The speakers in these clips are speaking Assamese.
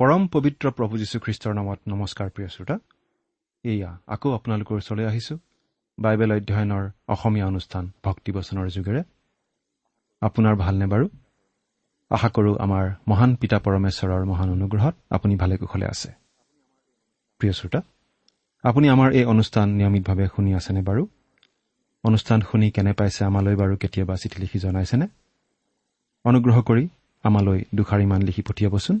পৰম পবিত্ৰ প্ৰভু যীশুখ্ৰীষ্টৰ নামত নমস্কাৰ প্ৰিয় শ্ৰোতা। এয়া আকৌ আপোনালোকৰ ওচৰলৈ আহিছো। বাইবেল অধ্যয়নৰ অসমীয়া অনুষ্ঠান ভক্তিবচনৰ যোগেৰে। আপোনাৰ ভালনে বাৰু? আশা কৰোঁ আমাৰ মহান পিতা পৰমেশ্বৰৰ মহান অনুগ্ৰহত আপুনি ভালে কুশলে আছে। প্ৰিয় শ্ৰোতা আপুনি আমাৰ এই অনুষ্ঠান নিয়মিতভাৱে শুনি আছেনে বাৰু? অনুষ্ঠান শুনি কেনে পাইছে আমালৈ বাৰু কেতিয়াবা চিঠি লিখি জনাইছেনে? অনুগ্ৰহ কৰি আমালৈ দুষাৰিমান লিখি পঠিয়াবচোন।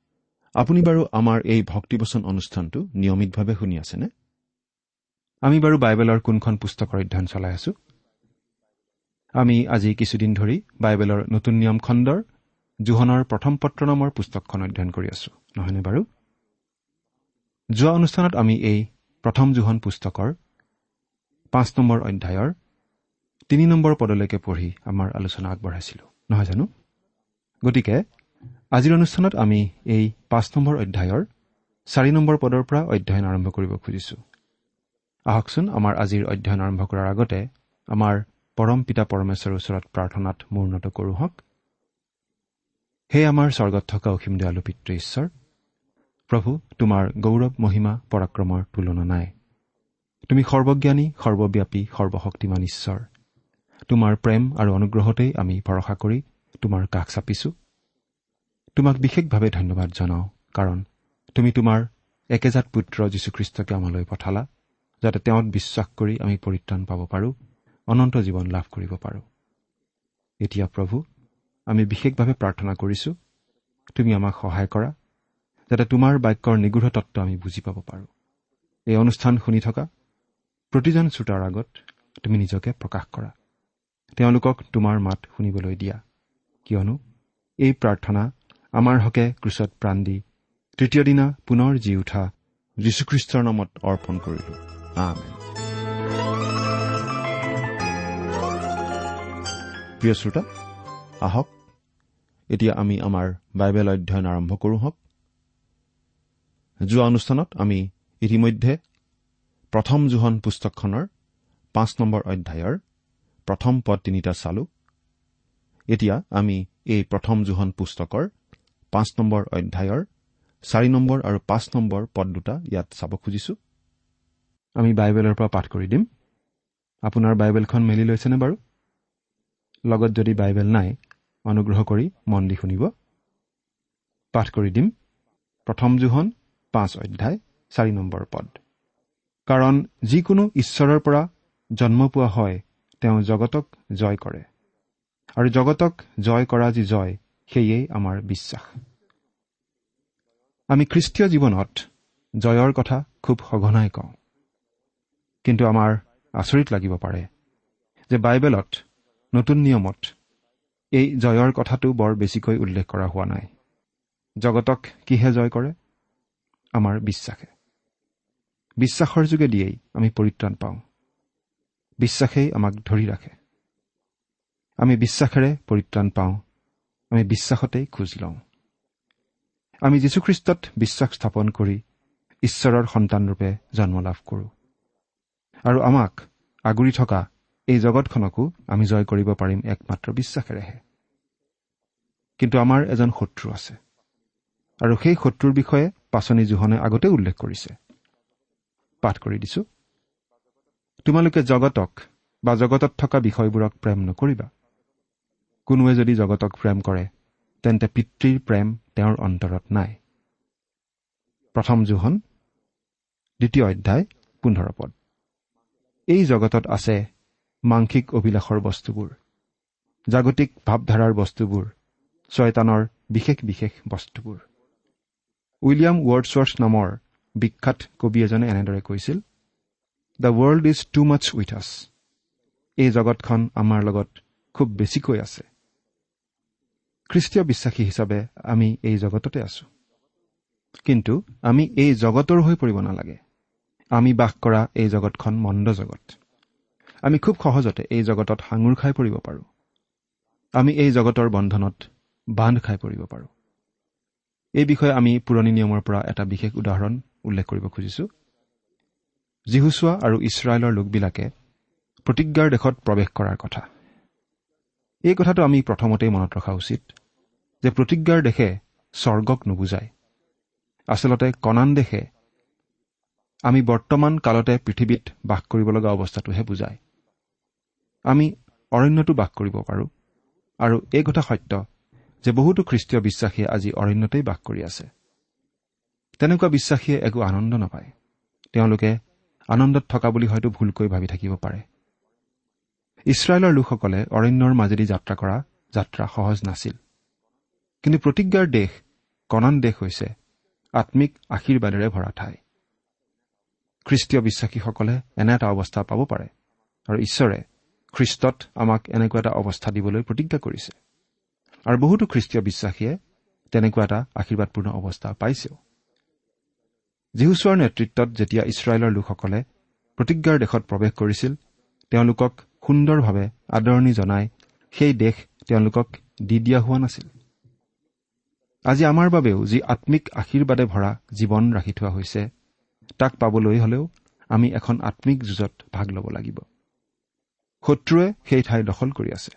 আপুনি বাৰু আমাৰ এই ভক্তিবচন অনুষ্ঠানটো নিয়মিতভাৱে শুনি আছেনে? আমি বাৰু বাইবেলৰ কোনখন পুস্তকৰ অধ্যয়ন চলাই আছো? আমি আজি কিছুদিন ধৰি বাইবেলৰ নতুন নিয়ম খণ্ডৰ জোহনৰ প্ৰথম পত্ৰ নামৰ পুস্তকখন অধ্যয়ন কৰি আছো নহয়নে বাৰু? যোৱা অনুষ্ঠানত আমি এই প্ৰথম জোহন পুস্তকৰ পাঁচ নম্বৰ অধ্যায়ৰ তিনি নম্বৰ পদলৈকে পঢ়ি আমাৰ আলোচনা আগবঢ়াইছিলো নহয় জানো? গতিকে আজিৰ অনুষ্ঠানত আমি এই পাঁচ নম্বৰ অধ্যায়ৰ চাৰি নম্বৰ পদৰ পৰা অধ্যয়ন আৰম্ভ কৰিব খুজিছো। আহকচোন আমাৰ আজিৰ অধ্যয়ন আৰম্ভ কৰাৰ আগতে আমাৰ পৰম পিতা পৰমেশ্বৰৰ ওচৰত প্ৰাৰ্থনাত মূৰ্ণত কৰোঁ হওক। হে আমাৰ স্বৰ্গত থকা অসীম দয়ালু পিতৃ ঈশ্বৰ প্ৰভু তোমাৰ গৌৰৱ মহিমা পৰাক্ৰমৰ তুলনা নাই। তুমি সৰ্বজ্ঞানী সৰ্বব্যাপী সৰ্বশক্তিমান ঈশ্বৰ। তোমাৰ প্ৰেম আৰু অনুগ্ৰহতেই আমি ভৰসা কৰি তোমাৰ কাষ চাপিছো। তোমাক বিশেষভাৱে ধন্যবাদ জনাওঁ কাৰণ তুমি তোমাৰ একেজাত পুত্ৰ যীশুখ্ৰীষ্টকে আমালৈ পঠালা যাতে তেওঁত বিশ্বাস কৰি আমি পৰিত্ৰাণ পাব পাৰোঁ অনন্ত জীৱন লাভ কৰিব পাৰোঁ। এতিয়া প্ৰভু আমি বিশেষভাৱে প্ৰাৰ্থনা কৰিছো তুমি আমাক সহায় কৰা যাতে তোমাৰ বাক্যৰ নিগূঢ় তত্ত্ব আমি বুজি পাব পাৰোঁ। এই অনুষ্ঠান শুনি থকা প্ৰতিজন শ্ৰোতাৰ আগত তুমি নিজকে প্ৰকাশ কৰা। তেওঁলোকক তোমাৰ মাত শুনিবলৈ দিয়া। কিয়নো এই প্ৰাৰ্থনা আমাৰ হকে ক্ৰুচত প্ৰাণ দি তৃতীয় দিনা পুনৰ জি উঠা যীশুখ্ৰীষ্টৰ নামত অৰ্পণ কৰিলো। প্ৰিয় শ্ৰোতা আহক এতিয়া আমি আমাৰ বাইবেল অধ্যয়ন আৰম্ভ কৰোঁ হওক। যোৱা অনুষ্ঠানত আমি ইতিমধ্যে প্ৰথম জোহন পুস্তকখনৰ পাঁচ নম্বৰ অধ্যায়ৰ প্ৰথম পদ তিনিটা চালো। এতিয়া আমি এই প্ৰথম জোহন পুস্তকৰ পাঁচ নম্বৰ অধ্যায়ৰ চাৰি নম্বৰ আৰু পাঁচ নম্বৰ পদ দুটা ইয়াত চাব খুজিছো। আমি বাইবেলৰ পৰা পাঠ কৰি দিম। আপোনাৰ বাইবেলখন মেলি লৈছেনে বাৰু? লগত যদি বাইবেল নাই অনুগ্ৰহ কৰি মন দি শুনিব। পাঠ কৰি দিম। প্ৰথম জোহন পাঁচ অধ্যায় চাৰি নম্বৰ পদ। কাৰণ যিকোনো ঈশ্বৰৰ পৰা জন্ম পোৱা হয় তেওঁ জগতক জয় কৰে। আৰু জগতক জয় কৰা যি জয় সেয়েই আমাৰ বিশ্বাস। আমি খ্ৰীষ্টীয় জীৱনত জয়ৰ কথা খুব সঘনাই কওঁ। কিন্তু আমাৰ আচৰিত লাগিব পাৰে যে বাইবেলত নতুন নিয়মত এই জয়ৰ কথাটো বৰ বেছিকৈ উল্লেখ কৰা হোৱা নাই। জগতক কিহে জয় কৰে? আমাৰ বিশ্বাসে। বিশ্বাসৰ যোগেদিয়েই আমি পৰিত্ৰাণ পাওঁ। বিশ্বাসেই আমাক ধৰি ৰাখে। আমি বিশ্বাসেৰে পৰিত্ৰাণ পাওঁ। আমি বিশ্বাসতেই খোজ লওঁ। আমি যীশুখ্ৰীষ্টত বিশ্বাস স্থাপন কৰি ঈশ্বৰৰ সন্তানৰূপে জন্ম লাভ কৰোঁ। আৰু আমাক আগুৰি থকা এই জগতখনকো আমি জয় কৰিব পাৰিম একমাত্ৰ বিশ্বাসেৰেহে। কিন্তু আমাৰ এজন শত্ৰু আছে। আৰু সেই শত্ৰুৰ বিষয়ে পাচনি জোহনে আগতে উল্লেখ কৰিছে। পাঠ কৰি দিছো। তোমালোকে জগতক বা জগতত থকা বিষয়বোৰক প্ৰেম নকৰিবা। কোনোৱে যদি জগতক প্ৰেম কৰে তেন্তে পিতৃৰ প্ৰেম তেওঁৰ অন্তৰত নাই। প্ৰথম জোহন দ্বিতীয় অধ্যায় পোন্ধৰ পদ। এই জগতত আছে মাংসিক অভিলাষৰ বস্তুবোৰ জাগতিক ভাৱধাৰাৰ বস্তুবোৰ ছয়তানৰ বিশেষ বিশেষ বস্তুবোৰ। উইলিয়াম ৱৰ্ডছৱৰ্ছ নামৰ বিখ্যাত কবি এজনে এনেদৰে কৈছিল the world is too much with us. এই জগতখন আমাৰ লগত খুব বেছিকৈ আছে। খ্ৰীষ্টীয় বিশ্বাসী হিচাপে আমি এই জগততে আছো। কিন্তু আমি এই জগতৰ হৈ পৰিব নালাগে। আমি বাস কৰা এই জগতখন মন্দ জগত। আমি খুব সহজতে এই জগতত সাঙুৰ খাই পৰিব পাৰোঁ। আমি এই জগতৰ বন্ধনত বান্ধ খাই পৰিব পাৰোঁ। এই বিষয়ে আমি পুৰণি নিয়মৰ পৰা এটা বিশেষ উদাহৰণ উল্লেখ কৰিব খুজিছো। জিহুচোৱা আৰু ইছৰাইলৰ লোকবিলাকে প্ৰতিজ্ঞাৰ দেশত প্ৰৱেশ কৰাৰ কথা। এই কথাটো আমি প্ৰথমতেই মনত ৰখা উচিত। যে প্ৰতিজ্ঞাৰ দেশে স্বৰ্গক নুবুজায়। আচলতে কণান দেশে আমি বৰ্তমান কালতে পৃথিৱীত বাস কৰিব লগা অৱস্থাটোহে বুজায়। আমি অৰণ্যতো বাস কৰিব পাৰোঁ। আৰু এই কথা সত্য যে বহুতো খ্ৰীষ্টীয় বিশ্বাসীয়ে আজি অৰণ্যতেই বাস কৰি আছে। তেনেকুৱা বিশ্বাসীয়ে একো আনন্দ নাপায়। তেওঁলোকে আনন্দত থকা বুলি হয়তো ভুলকৈ ভাবি থাকিব পাৰে। ইছৰাইলৰ লোকসকলে অৰণ্যৰ মাজেদি যাত্ৰা কৰা যাত্ৰা সহজ নাছিল। কিন্তু প্ৰতিজ্ঞাৰ দেশ কণান দেশ হৈছে আম্মিক আশীৰ্বাদেৰে ভৰা ঠাই। খ্ৰীষ্টীয় বিশ্বাসীসকলে এনে এটা অৱস্থা পাব পাৰে আৰু ঈশ্বৰে খ্ৰীষ্টত আমাক এনেকুৱা এটা অৱস্থা দিবলৈ প্ৰতিজ্ঞা কৰিছে। আৰু বহুতো খ্ৰীষ্টীয় বিশ্বাসীয়ে তেনেকুৱা এটা আশীৰ্বাদপূৰ্ণ অৱস্থা পাইছেও। জিহুচোৱাৰ নেতৃত্বত যেতিয়া ইছৰাইলৰ লোকসকলে প্ৰতিজ্ঞাৰ দেশত প্ৰৱেশ কৰিছিল তেওঁলোকক সুন্দৰভাৱে আদৰণি জনাই সেই দেশ তেওঁলোকক দি দিয়া হোৱা নাছিল। আজি আমাৰ বাবেও যি আম্মিক আশীৰ্বাদে ভৰা জীৱন ৰাখি থোৱা হৈছে তাক পাবলৈ হলেও আমি এখন আম্মিক যুঁজত ভাগ ল'ব লাগিব। শত্ৰুৱে সেই ঠাই দখল কৰি আছে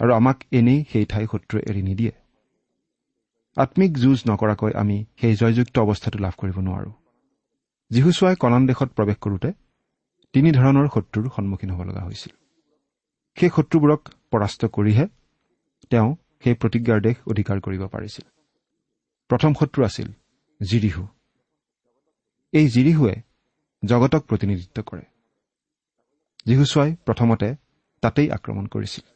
আৰু আমাক এনেই সেই ঠাই শত্ৰুৱে এৰি নিদিয়ে। আম্মিক যুঁজ নকৰাকৈ আমি সেই জয়যুক্ত অৱস্থাটো লাভ কৰিব নোৱাৰো। যীহুচুৱাই কণান দেশত প্ৰৱেশ কৰোঁতে তিনি ধৰণৰ শত্ৰুৰ সন্মুখীন হ'ব লগা হৈছিল। সেই শত্ৰুবোৰক পৰাস্ত কৰিহে তেওঁ সেই প্ৰতিজ্ঞাৰ দেশ অধিকাৰ কৰিব পাৰিছিল। প্ৰথম শত্ৰু আছিল জিৰিহু। এই জিৰিহুৱে জগতক প্ৰতিনিধিত্ব কৰে। যীহুচুৱাই প্ৰথমতে তাতেই আক্ৰমণ কৰিছিল।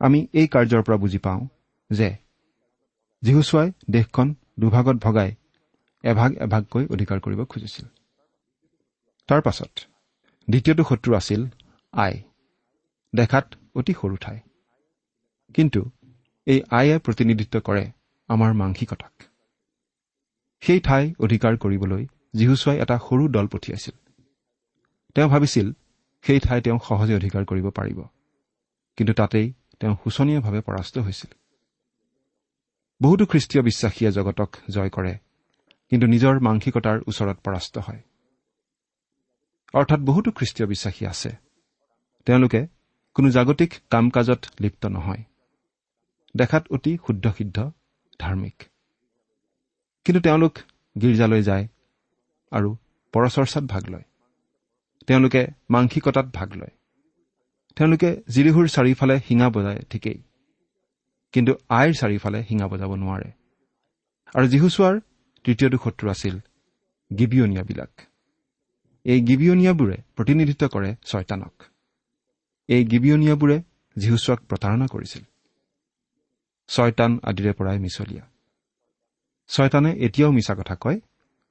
আমি এই কাৰ্যৰ পৰা বুজি পাওঁ যে যীহুচুৱাই দেশখন দুভাগত ভগাই এভাগ এভাগকৈ অধিকাৰ কৰিব খুজিছিল। তাৰ পাছত দ্বিতীয়টো শত্ৰু আছিল আই। দেখাত অতি সৰু ঠাই। কিন্তু এই আয়ে প্ৰতিনিধিত্ব কৰে আমাৰ মাংসিকতাক। সেই ঠাই অধিকাৰ কৰিবলৈ যীহুচুৱাই এটা সৰু দল পঠিয়াইছিল। তেওঁ ভাবিছিল সেই ঠাই তেওঁ সহজে অধিকাৰ কৰিব পাৰিব। কিন্তু তাতেই তেওঁ শোচনীয়ভাৱে পৰাস্ত হৈছিল। বহুতো খ্ৰীষ্টীয় বিশ্বাসীয়ে জগতক জয় কৰে কিন্তু নিজৰ মাংসিকতাৰ ওচৰত পৰাস্ত হয়। অৰ্থাৎ বহুতো খ্ৰীষ্টীয় বিশ্বাসী আছে। তেওঁলোকে কোনো জাগতিক কাম কাজত লিপ্ত নহয়। দেখাত অতি শুদ্ধ সিদ্ধ ধাৰ্মিক। কিন্তু তেওঁলোক গীৰ্জালৈ যায় আৰু পৰচৰ্চাত ভাগ লয়। তেওঁলোকে মাংসিকতাত ভাগ লয়। তেওঁলোকে জিৰিহুৰ চাৰিওফালে শিঙা বজায় ঠিকেই। কিন্তু আইৰ চাৰিওফালে শিঙা বজাব নোৱাৰে। আৰু যীহুচোৱাৰ তৃতীয়টো শত্ৰু আছিল গিবিয়নীয়াবিলাক। এই গিবিয়নীয়াবোৰে প্ৰতিনিধিত্ব কৰে ছয়তানক। এই গিবিয়নীয়াবোৰে যীহুচোৱাক প্ৰতাৰণা কৰিছিল। ছয়তান আদিৰে পৰাই মিছলীয়া। ছয়তানে এতিয়াও মিছা কথা কয়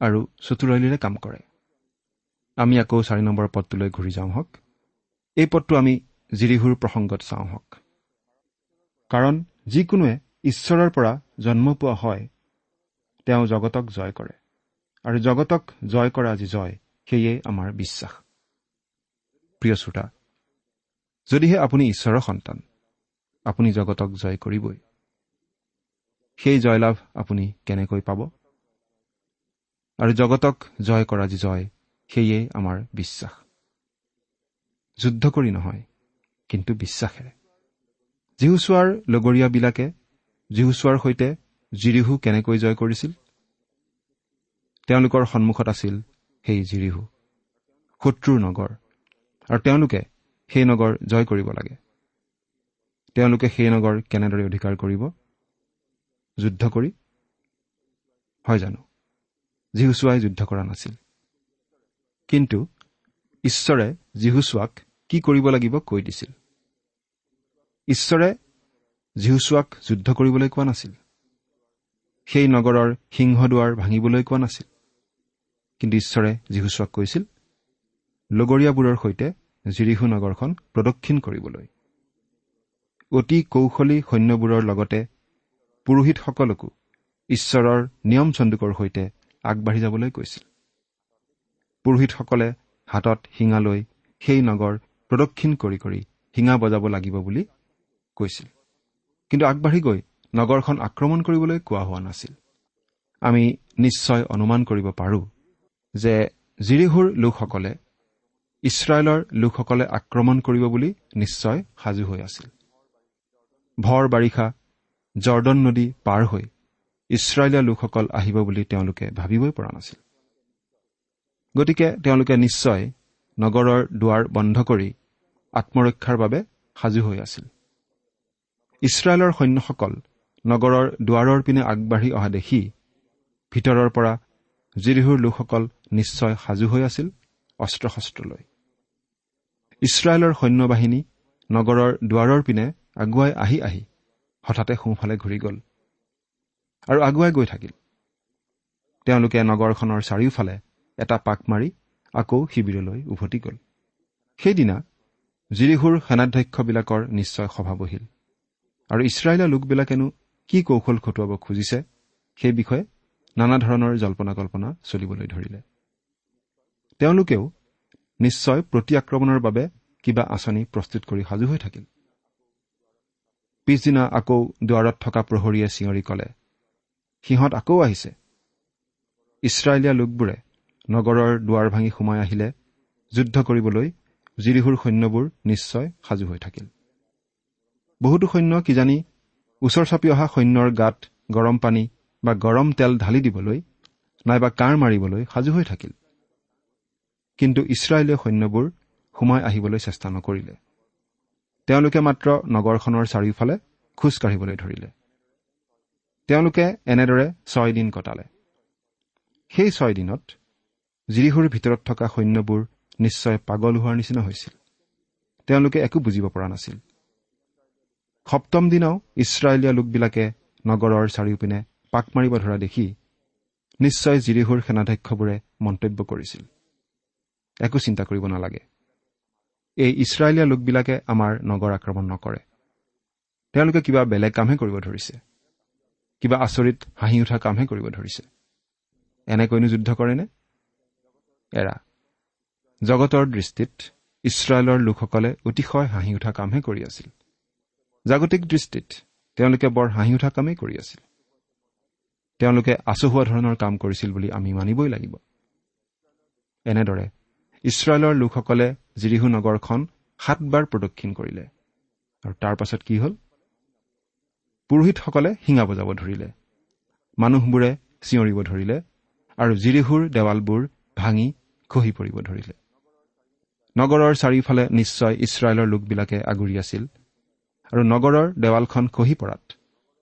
আৰু চতুৰালিৰে কাম কৰে। আমি আকৌ চাৰি নম্বৰ পদটোলৈ ঘূৰি যাওঁ হওক। এই পদটো আমি জিৰিহুৰ প্ৰসংগত চাওঁ হওক। কাৰণ যিকোনোৱে ঈশ্বৰৰ পৰা জন্ম পোৱা হয় তেওঁ জগতক জয় কৰে। আৰু জগতক জয় কৰা যি জয় সেয়ে আমাৰ বিশ্বাস। প্ৰিয় শ্ৰোতা যদিহে আপুনি ঈশ্বৰৰ সন্তান আপুনি জগতক জয় কৰিবই। সেই জয়লাভ আপুনি কেনেকৈ পাব? আৰু জগতক জয় কৰা যি জয় সেয়ে আমাৰ বিশ্বাস। যুদ্ধ কৰি নহয় কিন্তু বিশ্বাসেৰে। জীহুচোৱাৰ লগৰীয়াবিলাকে জীহুচোৱাৰ সৈতে জিৰিহু কেনেকৈ জয় কৰিছিল? তেওঁলোকৰ সন্মুখত আছিল সেই জিৰিহু শত্ৰুৰ নগৰ আৰু তেওঁলোকে সেই নগৰ জয় কৰিব লাগে। তেওঁলোকে সেই নগৰ কেনেদৰে অধিকাৰ কৰিব? যুদ্ধ কৰি? হয় জানো। জীহুচুৱাই যুদ্ধ কৰা নাছিল। কিন্তু ঈশ্বৰে জীহুচুৱাক কি কৰিব লাগিব কৈ দিছিল। ঈশ্বৰে জীহুচুৱাক যুদ্ধ কৰিবলৈ কোৱা নাছিল। সেই নগৰৰ সিংহদুৱাৰ ভাঙিবলৈ কোৱা নাছিল। কিন্তু ঈশ্বৰে যীহুচুৱাক কৈছিল লগৰীয়াবোৰৰ সৈতে জিৰিহু নগৰখন প্ৰদক্ষিণ কৰিবলৈ। অতি কৌশলী সৈন্যবোৰৰ লগতে পুৰোহিতসকলকো ঈশ্বৰৰ নিয়ম চন্দুকৰ সৈতে আগবাঢ়ি যাবলৈ কৈছিল। পুৰোহিতসকলে হাতত শিঙা লৈ সেই নগৰ প্ৰদক্ষিণ কৰি কৰি শিঙা বজাব লাগিব বুলি কৈছিল। কিন্তু আগবাঢ়ি গৈ নগৰখন আক্ৰমণ কৰিবলৈ কোৱা হোৱা নাছিল। আমি নিশ্চয় অনুমান কৰিব পাৰোঁ যে জিৰিহুৰ লোকসকলে ইছৰাইলৰ লোকসকলে আক্ৰমণ কৰিব বুলি নিশ্চয় সাজু হৈ আছিল। ভৰ বাৰিষা জৰ্দন নদী পাৰ হৈ ইছৰাইলীয়া লোকসকল আহিব বুলি তেওঁলোকে ভাবিবই পৰা নাছিল। গতিকে তেওঁলোকে নিশ্চয় নগৰৰ দুৱাৰ বন্ধ কৰি আত্মৰক্ষাৰ বাবে সাজু হৈ আছিল। ইছৰাইলৰ সৈন্যসকল নগৰৰ দুৱাৰৰ পিনে আগবাঢ়ি অহা দেখি ভিতৰৰ পৰা জিৰিহুৰ লোকসকল নিশ্চয় সাজু হৈ আছিল অস্ত্ৰ শস্ত্ৰ লৈ ইছৰাইলৰ সৈন্যবাহিনী নগৰৰ দুৱাৰৰ পিনে আগুৱাই আহি আহি হঠাতে সোঁফালে ঘূৰি গ'ল আৰু আগুৱাই গৈ থাকিল। তেওঁলোকে নগৰখনৰ চাৰিওফালে এটা পাক মাৰি আকৌ শিবিৰলৈ উভতি গ'ল। সেইদিনা জিৰিহুৰ সেনাধ্যক্ষবিলাকৰ নিশ্চয় সভা বহিল আৰু ইছৰাইলৰ লোকবিলাকেনো কি কৌশল খটুৱাব খুজিছে সেই বিষয়ে নানা ধৰণৰ জল্পনা কল্পনা চলিবলৈ ধৰিলে। তেওঁলোকেও নিশ্চয় প্ৰতি আক্ৰমণৰ বাবে কিবা আঁচনি প্ৰস্তুত কৰি সাজু হৈ থাকিল। পিছদিনা আকৌ দুৱাৰত থকা প্ৰহৰীয়ে চিঞৰি কলে সিহঁত আকৌ আহিছে? ইছৰাইলীয়া লোকবোৰে নগৰৰ দুৱাৰ ভাঙি সোমাই আহিলে যুদ্ধ কৰিবলৈ জিৰিহুৰ সৈন্যবোৰ নিশ্চয় সাজু হৈ থাকিল। বহুতো সৈন্য কিজানি ওচৰ চাপি অহা সৈন্যৰ গাত গৰম পানী বা গৰম তেল ঢালি দিবলৈ নাইবা কাঁড় মাৰিবলৈ সাজু হৈ থাকিল। কিন্তু ইছৰাইলীয় সৈন্যবোৰ সোমাই আহিবলৈ চেষ্টা নকৰিলে। তেওঁলোকে মাত্ৰ নগৰখনৰ চাৰিওফালে খোজ কাঢ়িবলৈ ধৰিলে। তেওঁলোকে এনেদৰে ছয়দিন কটালে। সেই ছয়দিনত জিৰিহুৰ ভিতৰত থকা সৈন্যবোৰ নিশ্চয় পাগল হোৱাৰ নিচিনা হৈছিল। তেওঁলোকে একো বুজিব পৰা নাছিল। সপ্তম দিনাও ইছৰাইলীয়া লোকবিলাকে নগৰৰ চাৰিওপিনে পাক মাৰিব ধৰা দেখি নিশ্চয় জিৰিহুৰ সেনাধ্যক্ষবোৰে মন্তব্য কৰিছিল। একো চিন্তা কৰিব নালাগে। এই ইছৰাইলীয়া লোকবিলাকে আমাৰ নগৰ আক্ৰমণ নকৰে। তেওঁলোকে কিবা বেলেগ কামহে কৰিব ধৰিছে। কিবা আচৰিত হাঁহি উঠা কামহে কৰিব ধৰিছে। এনেকৈনো যুদ্ধ কৰেনে? এৰা জগতৰ দৃষ্টিত ইছৰাইলৰ লোকসকলে অতিশয় হাঁহি উঠা কামহে কৰি আছিল। জাগতিক দৃষ্টিত তেওঁলোকে বৰ হাঁহি উঠা কামেই কৰি আছিল। তেওঁলোকে আচহুৱা ধৰণৰ কাম কৰিছিল বুলি আমি মানিবই লাগিব। এনেদৰে ইছৰাইলৰ লোকসকলে জিৰিহু নগৰখন সাতবাৰ প্ৰদক্ষিণ কৰিলে। আৰু তাৰ পাছত কি হ'ল? পুৰোহিতসকলে শিঙা বজাব ধৰিলে। মানুহবোৰে চিঞৰিব ধৰিলে আৰু জিৰিহুৰ দেৱালবোৰ ভাঙি খহি পৰিব ধৰিলে। নগৰৰ চাৰিওফালে নিশ্চয় ইছৰাইলৰ লোকবিলাকে আগুৰি আছিল আৰু নগৰৰ দেৱালখন খহি পৰাত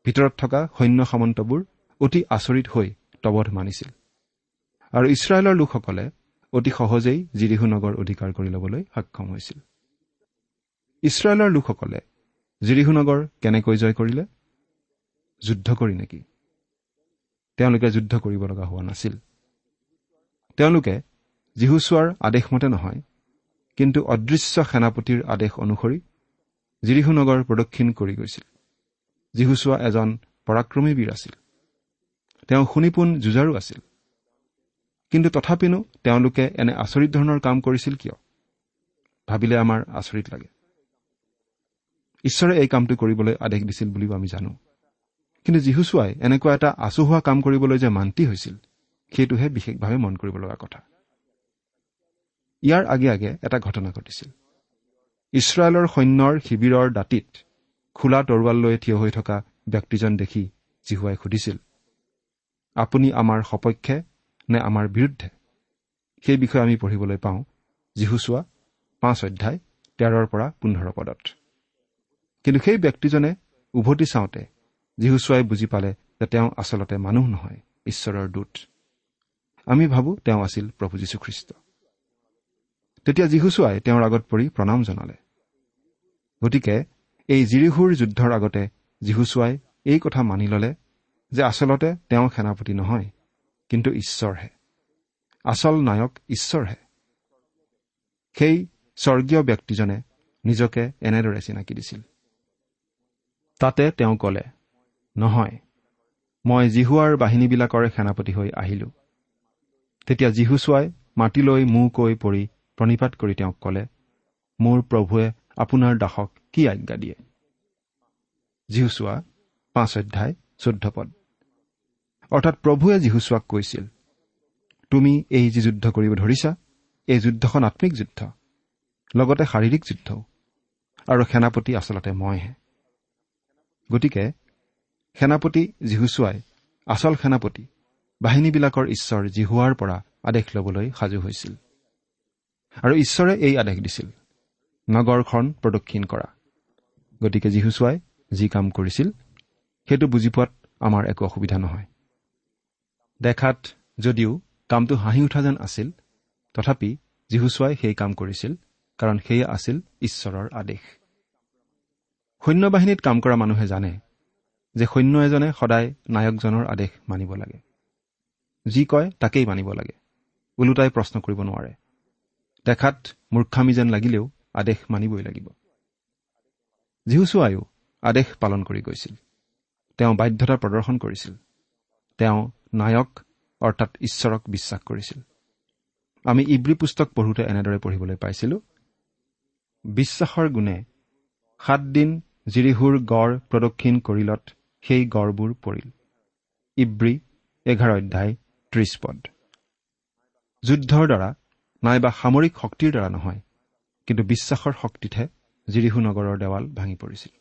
ভিতৰত থকা সৈন্য সামন্তবোৰ অতি আচৰিত হৈ তবধ মানিছিল। আৰু ইছৰাইলৰ লোকসকলে অতি সহজেই জিৰিহু নগৰ অধিকাৰ কৰি ল'বলৈ সক্ষম হৈছিল। ইছৰাইলৰ লোকসকলে জিৰিহু নগৰ কেনেকৈ জয় কৰিলে? যুদ্ধ কৰি নেকি? তেওঁলোকে যুদ্ধ কৰিব লগা হোৱা নাছিল। তেওঁলোকে যীহুচোৱাৰ আদেশমতে নহয় কিন্তু অদৃশ্য সেনাপতিৰ আদেশ অনুসৰি জিৰিহু নগৰ প্ৰদক্ষিণ কৰি গৈছিল। যীহুচোৱা এজন পৰাক্ৰমী বীৰ আছিল। তেওঁ শুনিপোন যুঁজাৰু আছিল। কিন্তু তথাপিনো তেওঁলোকে এনে আচৰিত ধৰণৰ কাম কৰিছিল কিয়? ভাবিলে আমাৰ আচৰিত লাগে। ঈশ্বৰে এই কামটো কৰিবলৈ আদেশ দিছিল বুলিও আমি জানো। কিন্তু যীহুচুৱাই এনেকুৱা এটা আচুহোৱা কাম কৰিবলৈ যে মান্তি হৈছিল সেইটোহে বিশেষভাৱে মন কৰিব লগা কথা। ইয়াৰ আগে আগে এটা ঘটনা ঘটিছিল। ইছৰাইলৰ সৈন্যৰ শিবিৰৰ দাঁতিত খোলা তৰোৱাল লৈ থিয় হৈ থকা ব্যক্তিজন দেখি জিহুৱাই সুধিছিল আপুনি আমাৰ সপক্ষে নে আমাৰ বিৰুদ্ধে? সেই বিষয়ে আমি পঢ়িবলৈ পাওঁ যীহুচোৱা পাঁচ অধ্যায় তেৰৰ পৰা পোন্ধৰ পদত। কিন্তু সেই ব্যক্তিজনে উভতি চাওঁতে যীহুচোৱাই বুজি পালে যে তেওঁ আচলতে মানুহ নহয় ঈশ্বৰৰ দূত। আমি ভাবো তেওঁ আছিল প্ৰভু যীশুখ্ৰীষ্ট। তেতিয়া যীহুচোৱাই তেওঁৰ আগত পৰি প্ৰণাম জনালে। গতিকে এই জিৰিহুৰ যুদ্ধৰ আগতে যীহুচোৱাই এই কথা মানি ললে যে আচলতে তেওঁ সেনাপতি নহয় কিন্তু ঈশ্বৰহে আচল নায়ক ঈশ্বৰহে সেই স্বৰ্গীয় ব্যক্তিজনে নিজকে এনেদৰে চিনাকি দিছিল। তাতে তেওঁ কলে নহয় মই জিহুৱাৰ বাহিনীবিলাকৰে সেনাপতি হৈ আহিলো। তেতিয়া জিহুচোৱাই মাটিলৈ মূৰ কৈ পৰি প্ৰণিপাত কৰি তেওঁক কলে মোৰ প্ৰভুৱে আপোনাৰ দাসক কি আজ্ঞা দিয়ে? জিহুচোৱা পাঁচ অধ্যায় চৈধ্য পদ। অৰ্থাৎ প্ৰভুৱে যীহুচোৱাক কৈছিল তুমি এই যি যুদ্ধ কৰিব ধৰিছা এই যুদ্ধখন আত্মিক যুদ্ধ লগতে শাৰীৰিক যুদ্ধও আৰু সেনাপতি আচলতে মইহে। গতিকে সেনাপতি যীহুচোৱাই আচল সেনাপতি বাহিনীবিলাকৰ ঈশ্বৰ জিহুৱাৰ পৰা আদেশ ল'বলৈ সাজু হৈছিল। আৰু ঈশ্বৰে এই আদেশ দিছিল নগৰখন প্ৰদক্ষিণ কৰা। গতিকে যীহুচোৱাই যি কাম কৰিছিল সেইটো বুজি পোৱাত আমাৰ একো অসুবিধা নহয়। দেখাত যদিও কামটো হাঁহি উঠা যেন আছিল তথাপি যীহুচোৱাই সেই কাম কৰিছিল কাৰণ সেয়া আছিল ঈশ্বৰৰ আদেশ। সৈন্য বাহিনীত কাম কৰা মানুহে জানে যে সৈন্য এজনে সদায় নায়কজনৰ আদেশ মানিব লাগে। যি কয় তাকেই মানিব লাগে। ওলোটাই প্ৰশ্ন কৰিব নোৱাৰে। দেখাত মূৰ্খামী যেন লাগিলেও আদেশ মানিবই লাগিব। জীহুচুৱায়ো আদেশ পালন কৰি গৈছিল। তেওঁ বাধ্যতা প্ৰদৰ্শন কৰিছিল। তেওঁ নায়ক অৰ্থাৎ ঈশ্বৰক বিশ্বাস কৰিছিল। আমি ইব্ৰী পুস্তক পঢ়োঁতে এনেদৰে পঢ়িবলৈ পাইছিলো বিশ্বাসৰ গুণে সাতদিন জিৰিহুৰ গড় প্ৰদক্ষিণ কৰিলত সেই গড়বোৰ পৰিল। ইব্ৰী এঘাৰ অধ্যায় ত্ৰিশ পদ। যুদ্ধৰ দ্বাৰা নাইবা সামৰিক শক্তিৰ দ্বাৰা নহয় কিন্তু বিশ্বাসৰ শক্তিতহে জিৰিহু নগৰৰ দেৱাল ভাঙি পৰিছিল।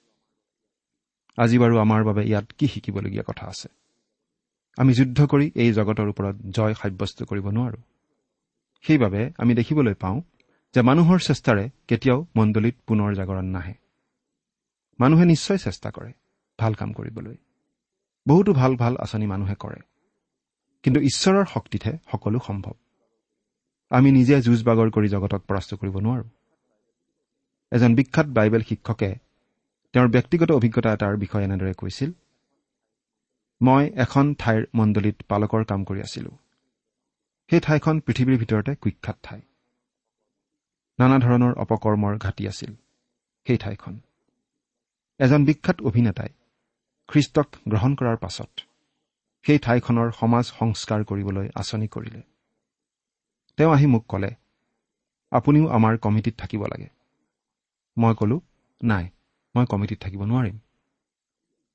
আজি বাৰু আমাৰ বাবে ইয়াত কি শিকিবলগীয়া কথা আছে? আমি যুদ্ধ কৰি এই জগতৰ ওপৰত জয় সাব্যস্ত কৰিব নোৱাৰো। সেইবাবে আমি দেখিবলৈ পাওঁ যে মানুহৰ চেষ্টাৰে কেতিয়াও মণ্ডলীত পুনৰ জাগৰণ নাহে। মানুহে নিশ্চয় চেষ্টা কৰে ভাল কাম কৰিবলৈ। বহুতো ভাল ভাল আঁচনি মানুহে কৰে। কিন্তু ঈশ্বৰৰ শক্তিতহে সকলো সম্ভৱ। আমি নিজে যুঁজ বাগৰ কৰি জগতক পৰাস্ত কৰিব নোৱাৰো। এজন বিখ্যাত বাইবেল শিক্ষকে তেওঁৰ ব্যক্তিগত অভিজ্ঞতা এটাৰ বিষয়ে এনেদৰে কৈছিল মই এখন ঠাইৰ মণ্ডলীত পালকৰ কাম কৰি আছিলো। সেই ঠাইখন পৃথিৱীৰ ভিতৰতে কুখ্যাত ঠাই। নানা ধৰণৰ অপকৰ্মৰ ঘাটি আছিল সেই ঠাইখন। এজন বিখ্যাত অভিনেতাই খ্ৰীষ্টক গ্ৰহণ কৰাৰ পাছত সেই ঠাইখনৰ সমাজ সংস্কাৰ কৰিবলৈ আঁচনি কৰিলে। তেওঁ আহি মোক ক'লে আপুনিও আমাৰ কমিটিত থাকিব লাগে। মই ক'লো নাই মই কমিটিত থাকিব নোৱাৰিম।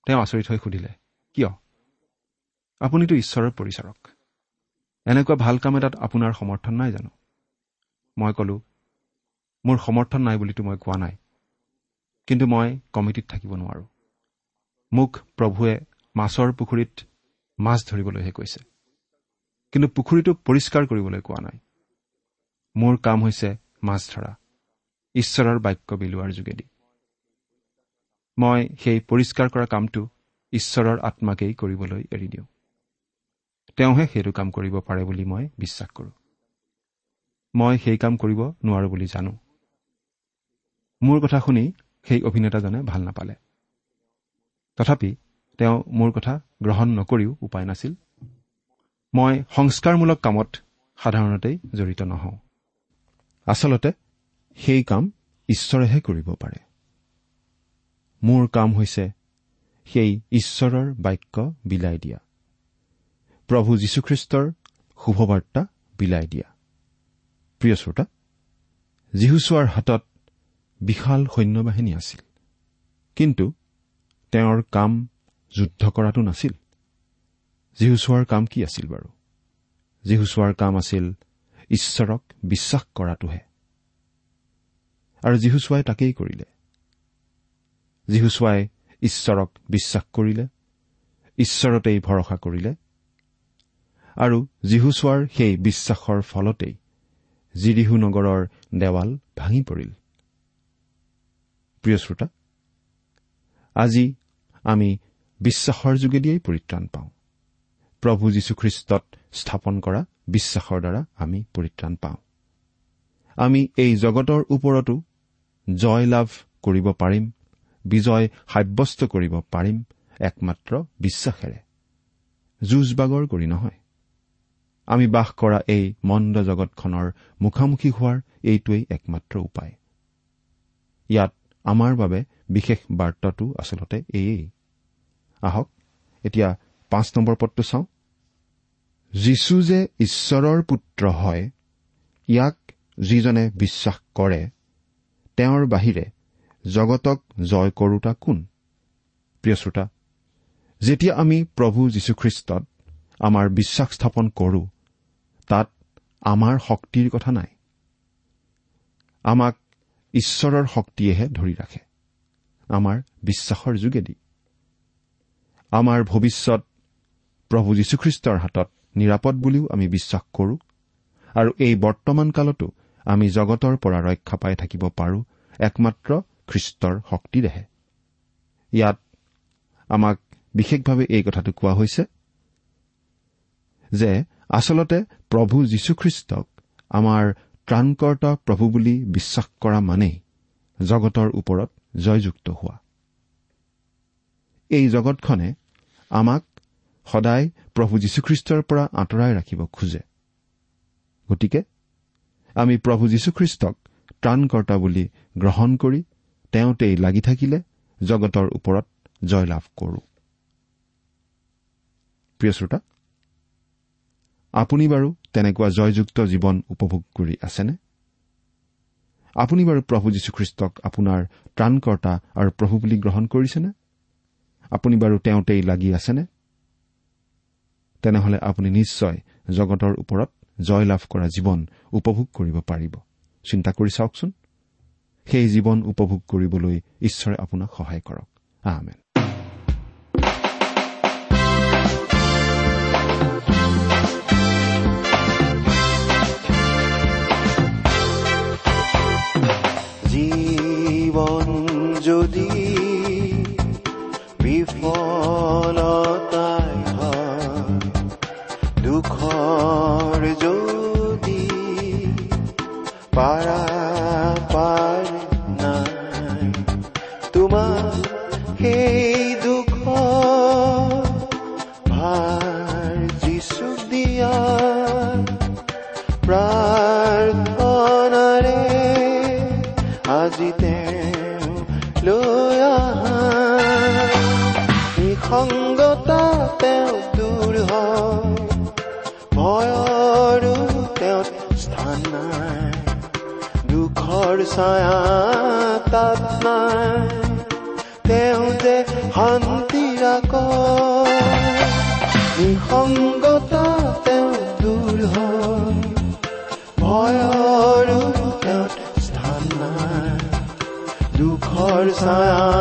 তেওঁ আচৰিত হৈ সুধিলে কিয়? আপুনিতো ঈশ্বৰৰ পৰিচাৰক। এনেকুৱা ভাল কাম এটাত আপোনাৰ সমৰ্থন নাই জানো? মই ক'লো মোৰ সমৰ্থন নাই বুলিতো মই কোৱা নাই। কিন্তু মই কমিটিত থাকিব নোৱাৰো। মোক প্ৰভুৱে মাছৰ পুখুৰীত মাছ ধৰিবলৈহে কৈছে। কিন্তু পুখুৰীটো পৰিষ্কাৰ কৰিবলৈ কোৱা নাই। মোৰ কাম হৈছে মাছ ধৰা ঈশ্বৰৰ বাক্য বিলোৱাৰ যোগেদি। মই সেই পৰিষ্কাৰ কৰা কামটো ঈশ্বৰৰ আত্মাকেই কৰিবলৈ এৰি দিওঁ। তেওঁহে সেইটো কাম কৰিব পাৰে বুলি মই বিশ্বাস কৰোঁ। মই সেই কাম কৰিব নোৱাৰোঁ বুলি জানো। মোৰ কথা শুনি সেই অভিনেতাজনে ভাল নাপালে। তথাপি তেওঁ মোৰ কথা গ্ৰহণ নকৰিও উপায় নাছিল। মই সংস্কাৰমূলক কামত সাধাৰণতেই জড়িত নহওঁ। আচলতে সেই কাম ঈশ্বৰেহে কৰিব পাৰে। মোৰ কাম হৈছে সেই ঈশ্বৰৰ বাক্য বিলাই দিয়া। প্ৰভু যীশুখ্ৰীষ্টৰ শুভবাৰ্তা বিলাই দিয়া। প্ৰিয় শ্ৰোতা যীহুচোৱাৰ হাতত বিশাল সৈন্যবাহিনী আছিল। কিন্তু তেওঁৰ কাম যুদ্ধ কৰাটো নাছিল। যীহুচোৱাৰ কাম কি আছিল বাৰু? যীহুচোৱাৰ কাম আছিল ঈশ্বৰক বিশ্বাস কৰাটোহে। আৰু যীহুচোৱাই তাকেই কৰিলে। যীহুচোৱাই ঈশ্বৰক বিশ্বাস কৰিলে। ঈশ্বৰতেই ভৰসা কৰিলে। আৰু যীহুচোৱাৰ সেই বিশ্বাসৰ ফলতেই জিৰিহু নগৰৰ দেৱাল ভাঙি পৰিল। আজি আমি বিশ্বাসৰ যোগেদিয়েই পৰিত্ৰাণ পাওঁ। প্ৰভু যীশুখ্ৰীষ্টত স্থাপন কৰা বিশ্বাসৰ দ্বাৰা আমি পৰিত্ৰাণ পাওঁ। আমি এই জগতৰ ওপৰতো জয় লাভ কৰিব পাৰিম বিজয় সাব্যস্ত কৰিব পাৰিম একমাত্ৰ বিশ্বাসেৰে। যুঁজ বাগৰ কৰি নহয়। আমি বাস কৰা এই মন্দ জগতখনৰ মুখামুখি হোৱাৰ এইটোৱেই একমাত্ৰ উপায়। ইয়াত আমাৰ বাবে বিশেষ বাৰ্তাটো আচলতে এয়েই। আহক এতিয়া পাঁচ নম্বৰ পদটো চাওঁ। যীশু যে ঈশ্বৰৰ পুত্ৰ হয় ইয়াক যিজনে বিশ্বাস কৰে তেওঁৰ বাহিৰে জগতক জয় কৰোতা কোন? প্ৰিয় শ্ৰোতা যেতিয়া আমি প্ৰভু যীশুখ্ৰীষ্টত আমাৰ বিশ্বাস স্থাপন কৰোঁ তাত আমাৰ শক্তিৰ কথা নাই। আমাক ঈশ্বৰৰ শক্তিয়েহে ধৰি ৰাখে আমাৰ বিশ্বাসৰ যোগেদি। আমাৰ ভৱিষ্যত প্ৰভু যীশুখ্ৰীষ্টৰ হাতত নিৰাপদ বুলিও আমি বিশ্বাস কৰোঁ আৰু এই বৰ্তমান কালতো আমি জগতৰ পৰা ৰক্ষা পাই থাকিব পাৰোঁ একমাত্ৰ খ্ৰীষ্টৰ শক্তিৰেহে। ইয়াত আমাক বিশেষভাৱে এই কথাটো কোৱা হৈছে যে আচলতে প্ৰভু যীশুখ্ৰীষ্টক আমাৰ ত্ৰাণকৰ্তা প্ৰভু বুলি বিশ্বাস কৰা মানেই জগতৰ ওপৰত জয়যুক্ত হোৱা। এই জগতখনে আমাক সদায় প্ৰভু যীশুখ্ৰীষ্টৰ পৰা আঁতৰাই ৰাখিব খোজে। গতিকে আমি প্ৰভু যীশুখ্ৰীষ্টক ত্ৰাণকৰ্তা বুলি গ্ৰহণ কৰি তেওঁতেই লাগি থাকিলে জগতৰ ওপৰত জয়লাভ কৰোঁ। প্ৰিয় শ্ৰোতা আপুনি বাৰু তেনেকুৱা জয়যুক্ত জীৱন উপভোগ কৰি আছেনে? আপুনি বাৰু প্ৰভু যীশুখ্ৰীষ্টক আপোনাৰ ত্ৰাণকৰ্তা আৰু প্ৰভু বুলি গ্ৰহণ কৰিছেনে? আপুনি বাৰু তেওঁতেই লাগি আছেনে? তেনেহলে আপুনি নিশ্চয় জগতৰ ওপৰত জয়লাভ কৰা জীৱন উপভোগ কৰিব পাৰিব। চিন্তা কৰি চাওকচোন। সেই জীৱন উপভোগ কৰিবলৈ ঈশ্বৰে আপোনাক সহায় কৰক। আহমেন যদি साया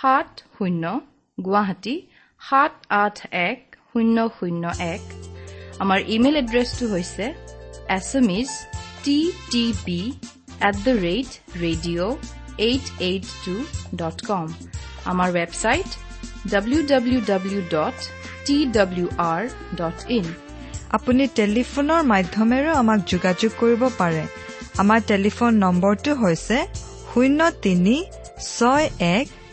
সাত শূন্য গুৱাহাটী সাত আঠ এক শূন্য শূন্য এক। আমাৰ ইমেইল এড্ৰেছটো হৈছে S M T T P at the rate radio' eight eight two dot com. আমাৰ website W W W dot T W R dot in. আপুনি টেলিফোনৰ মাধ্যমেৰেও আমাক যোগাযোগ কৰিব পাৰে। আমাৰ টেলিফোন নম্বৰটো হৈছে শূন্য তিনি ছয় এক